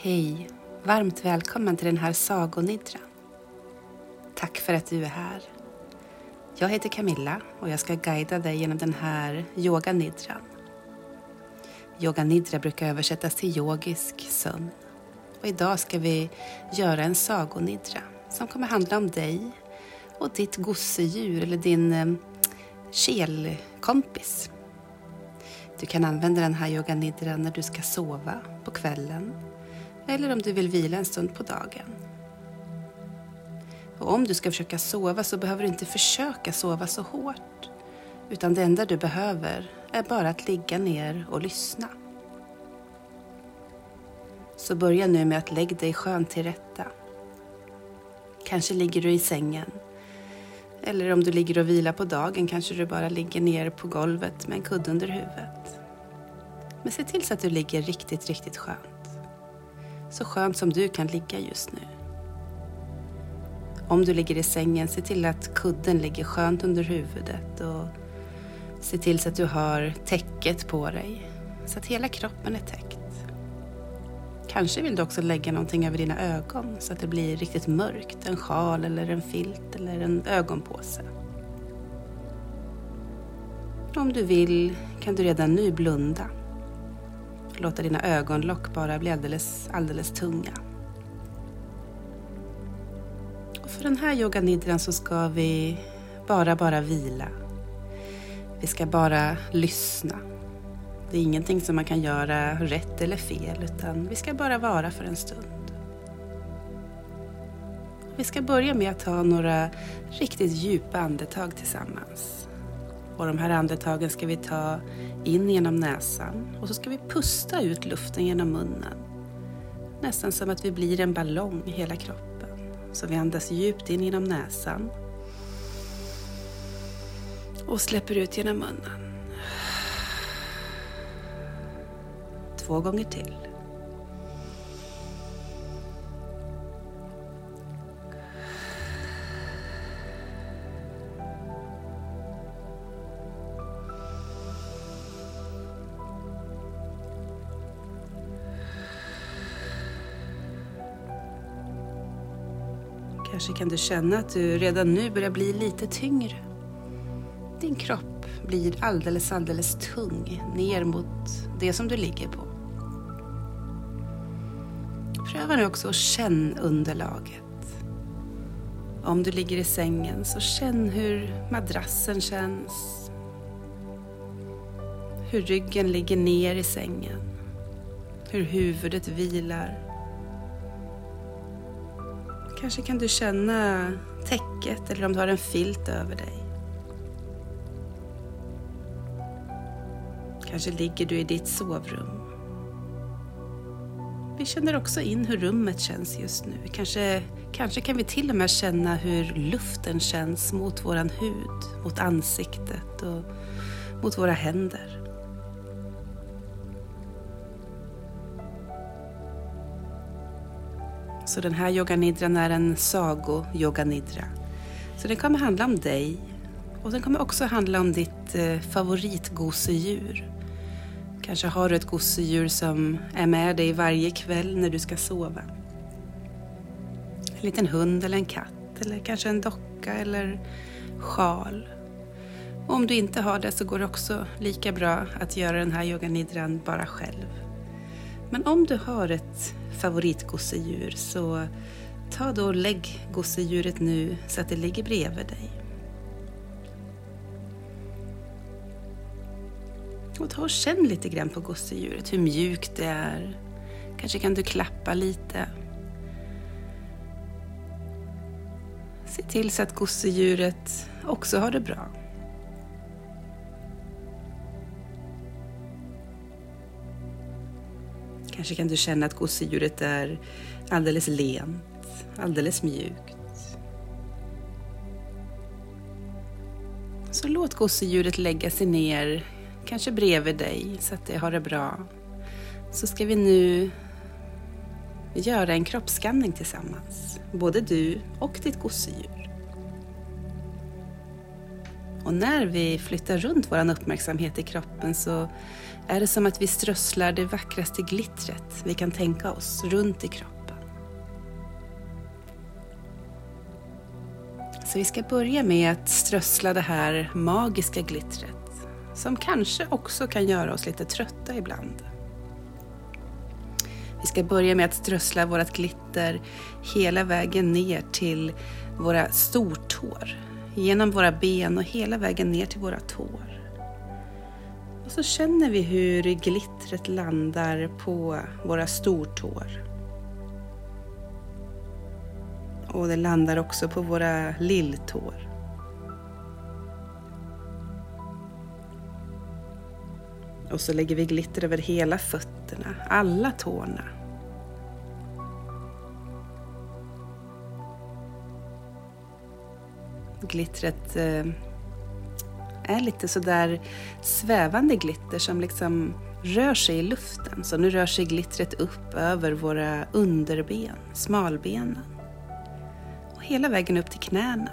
Hej! Varmt välkommen till den här sagonidran. Tack för att du är här. Jag heter Camilla och jag ska guida dig genom den här yoganidran. Yoganidra brukar översättas till yogisk sömn. Och idag ska vi göra en sagonidra som kommer handla om dig och ditt gosedjur eller din eh, kelkompis. Du kan använda den här yoganidran när du ska sova på kvällen eller om du vill vila en stund på dagen. Och om du ska försöka sova så behöver du inte försöka sova så hårt. Utan det enda du behöver är bara att ligga ner och lyssna. Så börja nu med att lägga dig skönt till rätta. Kanske ligger du i sängen. Eller om du ligger och vilar på dagen kanske du bara ligger ner på golvet med en kudde under huvudet. Men se till så att du ligger riktigt, riktigt skönt. Så skönt som du kan ligga just nu. Om du ligger i sängen, se till att kudden ligger skönt under huvudet och se till så att du har täcket på dig så att hela kroppen är täckt. Kanske vill du också lägga någonting över dina ögon så att det blir riktigt mörkt. En sjal eller en filt eller en ögonpåse. Om du vill kan du redan nu blunda. Låta dina ögonlock bara bli alldeles, alldeles tunga. Och för den här yoganidran så ska vi bara, bara vila. Vi ska bara lyssna. Det är ingenting som man kan göra rätt eller fel utan vi ska bara vara för en stund. Vi ska börja med att ta några riktigt djupa andetag tillsammans. Och de här andetagen ska vi ta in genom näsan och så ska vi pusta ut luften genom munnen. Nästan som att vi blir en ballong i hela kroppen. Så vi andas djupt in genom näsan och släpper ut genom munnen. Två gånger till. Kanske kan du känna att du redan nu börjar bli lite tyngre. Din kropp blir alldeles, alldeles tung ner mot det som du ligger på. Pröva nu också att känn underlaget. Om du ligger i sängen så känn hur madrassen känns. Hur ryggen ligger ner i sängen. Hur huvudet vilar. Kanske kan du känna täcket eller om du har en filt över dig. Kanske ligger du i ditt sovrum. Vi känner också in hur rummet känns just nu. Kanske, kanske kan vi till och med känna hur luften känns mot våran hud, mot ansiktet och mot våra händer. Så den här yoganidran är en sago-yoganidra. Så den kommer handla om dig och den kommer också handla om ditt eh, favoritgosedjur. Kanske har du ett gosedjur som är med dig varje kväll när du ska sova. En liten hund eller en katt eller kanske en docka eller sjal. Och om du inte har det så går det också lika bra att göra den här yoganidran bara själv. Men om du har ett favoritgosedjur så ta då och lägg gosedjuret nu så att det ligger bredvid dig. Och ta och känn lite grann på gosedjuret, hur mjukt det är. Kanske kan du klappa lite. Se till så att gosedjuret också har det bra. Kanske kan du känna att gosedjuret är alldeles lent, alldeles mjukt. Så låt gosedjuret lägga sig ner, kanske bredvid dig, så att det har det bra. Så ska vi nu göra en kroppsskanning tillsammans, både du och ditt gosedjur. Och när vi flyttar runt vår uppmärksamhet i kroppen så är det som att vi strösslar det vackraste glittret vi kan tänka oss runt i kroppen. Så vi ska börja med att strössla det här magiska glittret som kanske också kan göra oss lite trötta ibland. Vi ska börja med att strössla vårt glitter hela vägen ner till våra stortår. Genom våra ben och hela vägen ner till våra tår. Och så känner vi hur glittret landar på våra stortår. Och det landar också på våra lilltår. Och så lägger vi glitter över hela fötterna, alla tårna. Glittret eh, är lite sådär svävande glitter som liksom rör sig i luften. Så nu rör sig glittret upp över våra underben, smalbenen. Och hela vägen upp till knäna.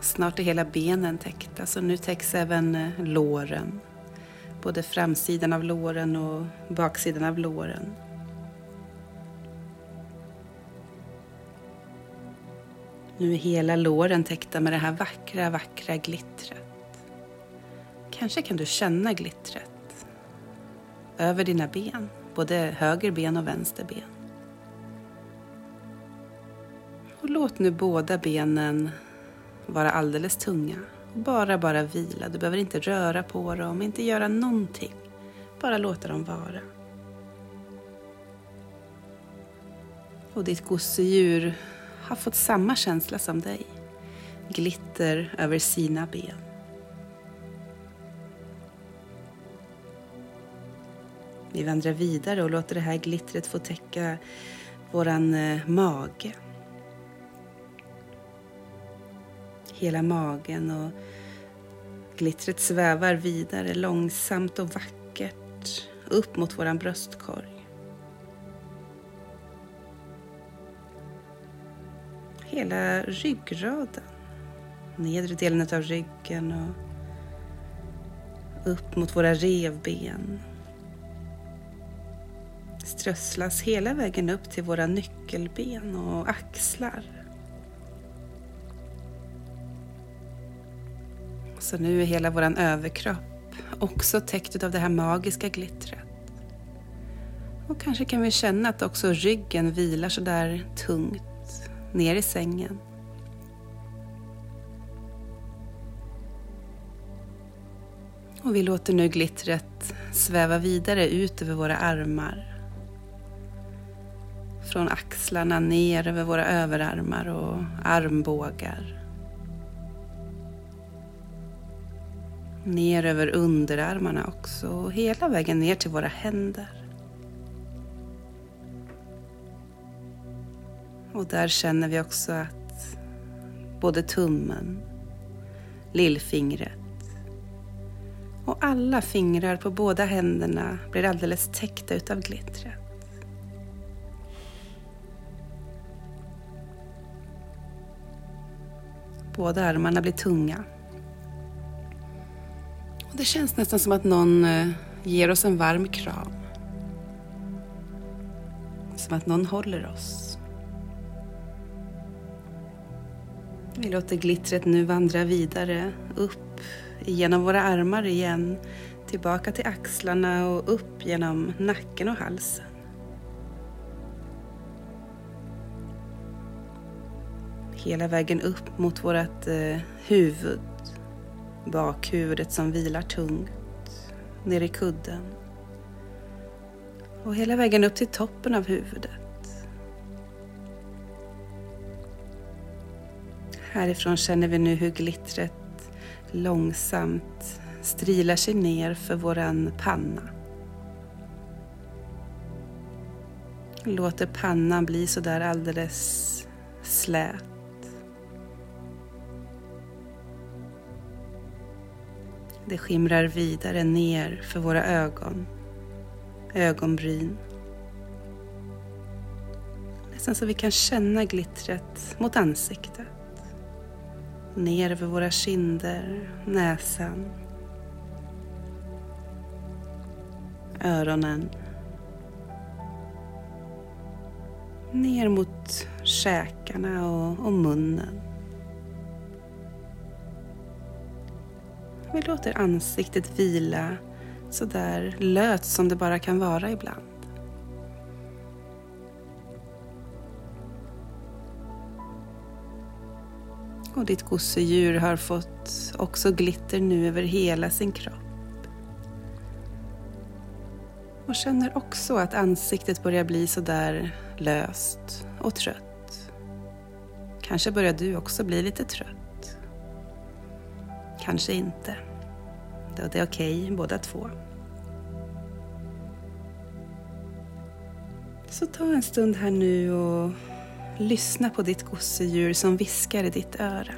Snart är hela benen täckta, så nu täcks även eh, låren. Både framsidan av låren och baksidan av låren. Nu är hela låren täckta med det här vackra, vackra glittret. Kanske kan du känna glittret över dina ben, både höger ben och vänster ben. Och låt nu båda benen vara alldeles tunga. Bara, bara vila. Du behöver inte röra på dem, inte göra någonting. Bara låta dem vara. Och ditt gosedjur har fått samma känsla som dig. Glitter över sina ben. Vi vandrar vidare och låter det här glittret få täcka våran eh, mage. Hela magen och glittret svävar vidare långsamt och vackert upp mot våran bröstkorg. Hela ryggraden. Nedre delen av ryggen och upp mot våra revben. Strösslas hela vägen upp till våra nyckelben och axlar. Så nu är hela vår överkropp också täckt av det här magiska glittret. Och kanske kan vi känna att också ryggen vilar så där tungt ner i sängen. Och vi låter nu glittret sväva vidare ut över våra armar. Från axlarna ner över våra överarmar och armbågar. Ner över underarmarna också och hela vägen ner till våra händer. Och där känner vi också att både tummen, lillfingret och alla fingrar på båda händerna blir alldeles täckta utav glittret. Båda armarna blir tunga. Och det känns nästan som att någon eh, ger oss en varm kram. Som att någon håller oss. Vi låter glittret nu vandra vidare upp genom våra armar igen, tillbaka till axlarna och upp genom nacken och halsen. Hela vägen upp mot vårt eh, huvud, bakhuvudet som vilar tungt, ner i kudden. Och hela vägen upp till toppen av huvudet. Härifrån känner vi nu hur glittret långsamt strilar sig ner för våran panna. Låter pannan bli sådär alldeles slät. Det skimrar vidare ner för våra ögon, ögonbryn. Nästan så vi kan känna glittret mot ansiktet. Ner över våra kinder, näsan, öronen. Ner mot käkarna och, och munnen. Vi låter ansiktet vila så där löst som det bara kan vara ibland. Och ditt gosedjur har fått också glitter nu över hela sin kropp. Och känner också att ansiktet börjar bli sådär löst och trött. Kanske börjar du också bli lite trött. Kanske inte. Det är okej okay, båda två. Så ta en stund här nu och lyssna på ditt gosedjur som viskar i ditt öra.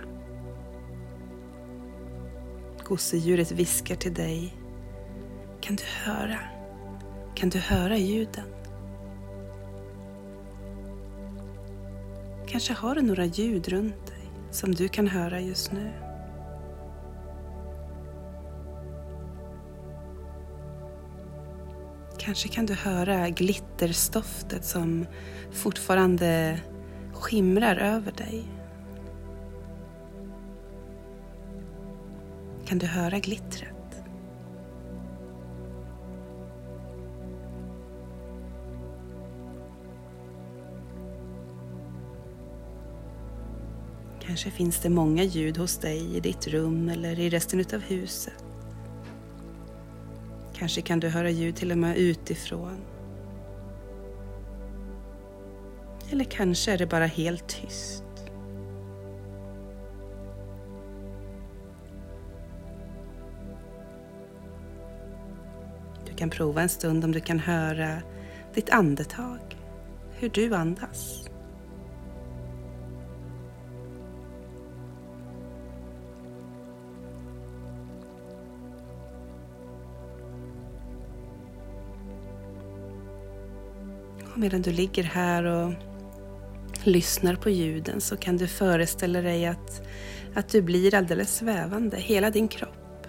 Gosedjuret viskar till dig. Kan du höra? Kan du höra ljuden? Kanske har du några ljud runt dig som du kan höra just nu. Kanske kan du höra glitterstoftet som fortfarande skimrar över dig. Kan du höra glittret? Kanske finns det många ljud hos dig i ditt rum eller i resten utav huset. Kanske kan du höra ljud till och med utifrån. Eller kanske är det bara helt tyst. Du kan prova en stund om du kan höra ditt andetag, hur du andas. medan du ligger här och lyssnar på ljuden så kan du föreställa dig att, att du blir alldeles svävande, hela din kropp.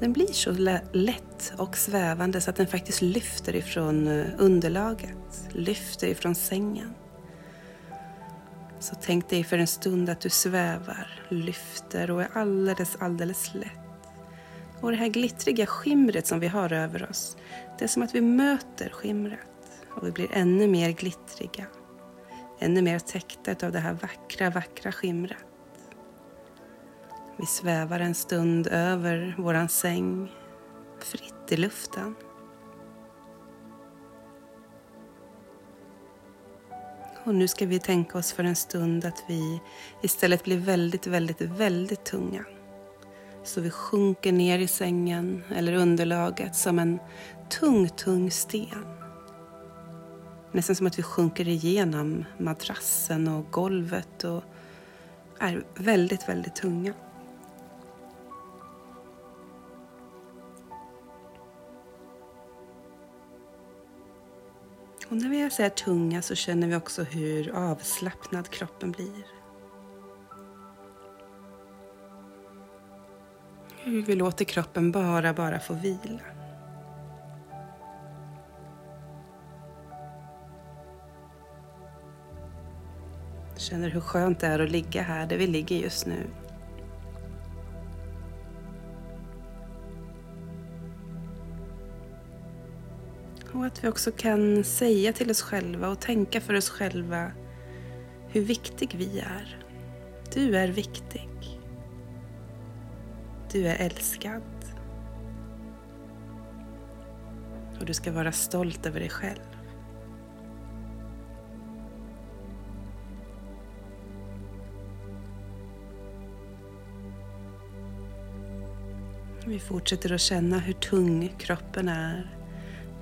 Den blir så lätt och svävande så att den faktiskt lyfter ifrån eh, underlaget, lyfter ifrån sängen. Så tänk dig för en stund att du svävar, lyfter och är alldeles, alldeles lätt. Och det här glittriga skimret som vi har över oss, det är som att vi möter skimret och vi blir ännu mer glittriga. Ännu mer täckta av det här vackra, vackra skimret. Vi svävar en stund över våran säng, fritt i luften. Och nu ska vi tänka oss för en stund att vi istället blir väldigt, väldigt, väldigt tunga. Så vi sjunker ner i sängen eller underlaget som en tung, tung sten. Nästan som att vi sjunker igenom madrassen och golvet och är väldigt, väldigt tunga. Och när vi säger tunga så känner vi också hur avslappnad kroppen blir. Hur vi låter kroppen bara, bara få vila. Känner hur skönt det är att ligga här där vi ligger just nu. Och att vi också kan säga till oss själva och tänka för oss själva hur viktig vi är. Du är viktig. Du är älskad. Och du ska vara stolt över dig själv. Vi fortsätter att känna hur tung kroppen är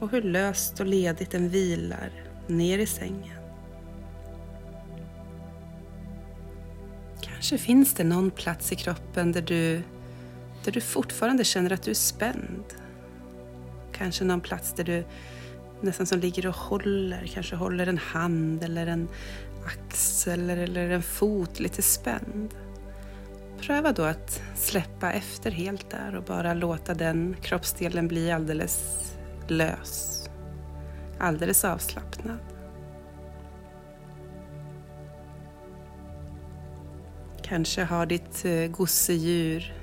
och hur löst och ledigt den vilar ner i sängen. Kanske finns det någon plats i kroppen där du, där du fortfarande känner att du är spänd. Kanske någon plats där du nästan som ligger och håller, kanske håller en hand eller en axel eller en fot lite spänd. Pröva då att släppa efter helt där och bara låta den kroppsdelen bli alldeles lös, alldeles avslappnad. Kanske har ditt eh, gosedjur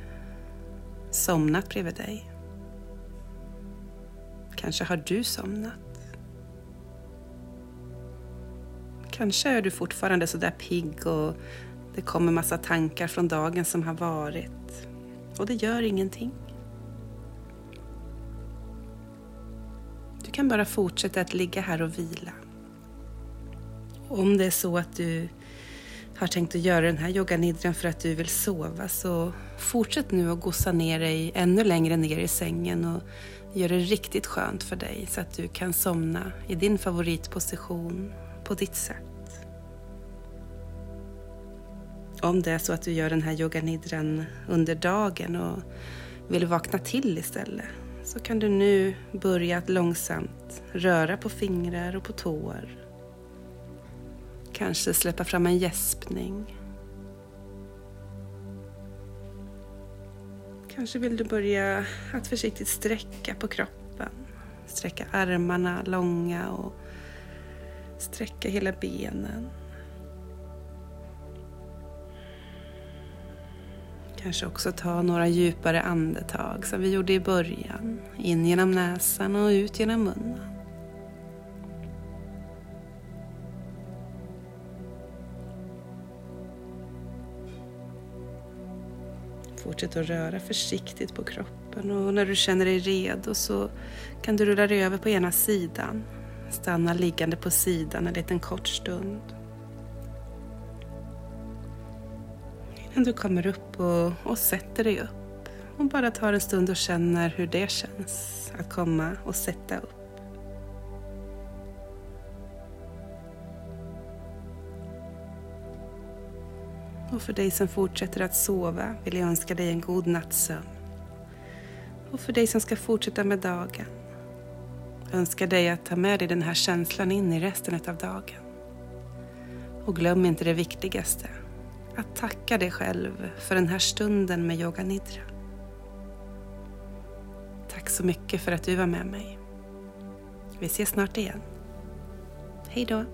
somnat bredvid dig. Kanske har du somnat. Kanske är du fortfarande så där pigg och det kommer massa tankar från dagen som har varit. Och det gör ingenting. Du kan bara fortsätta att ligga här och vila. Om det är så att du har tänkt att göra den här yoganidran för att du vill sova så fortsätt nu att gossa ner dig ännu längre ner i sängen och gör det riktigt skönt för dig så att du kan somna i din favoritposition på ditt sätt. Om det är så att du gör den här yoganidran under dagen och vill vakna till istället så kan du nu börja att långsamt röra på fingrar och på tår. Kanske släppa fram en gäspning. Kanske vill du börja att försiktigt sträcka på kroppen. Sträcka armarna långa och sträcka hela benen. Kanske också ta några djupare andetag som vi gjorde i början. In genom näsan och ut genom munnen. Fortsätt att röra försiktigt på kroppen och när du känner dig redo så kan du rulla dig över på ena sidan. Stanna liggande på sidan en liten kort stund. Men du kommer upp och, och sätter dig upp. Och bara tar en stund och känner hur det känns att komma och sätta upp. Och för dig som fortsätter att sova vill jag önska dig en god nattsömn. Och för dig som ska fortsätta med dagen önskar dig att ta med dig den här känslan in i resten av dagen. Och glöm inte det viktigaste, att tacka dig själv för den här stunden med yoga nidra. Tack så mycket för att du var med mig. Vi ses snart igen. Hej då!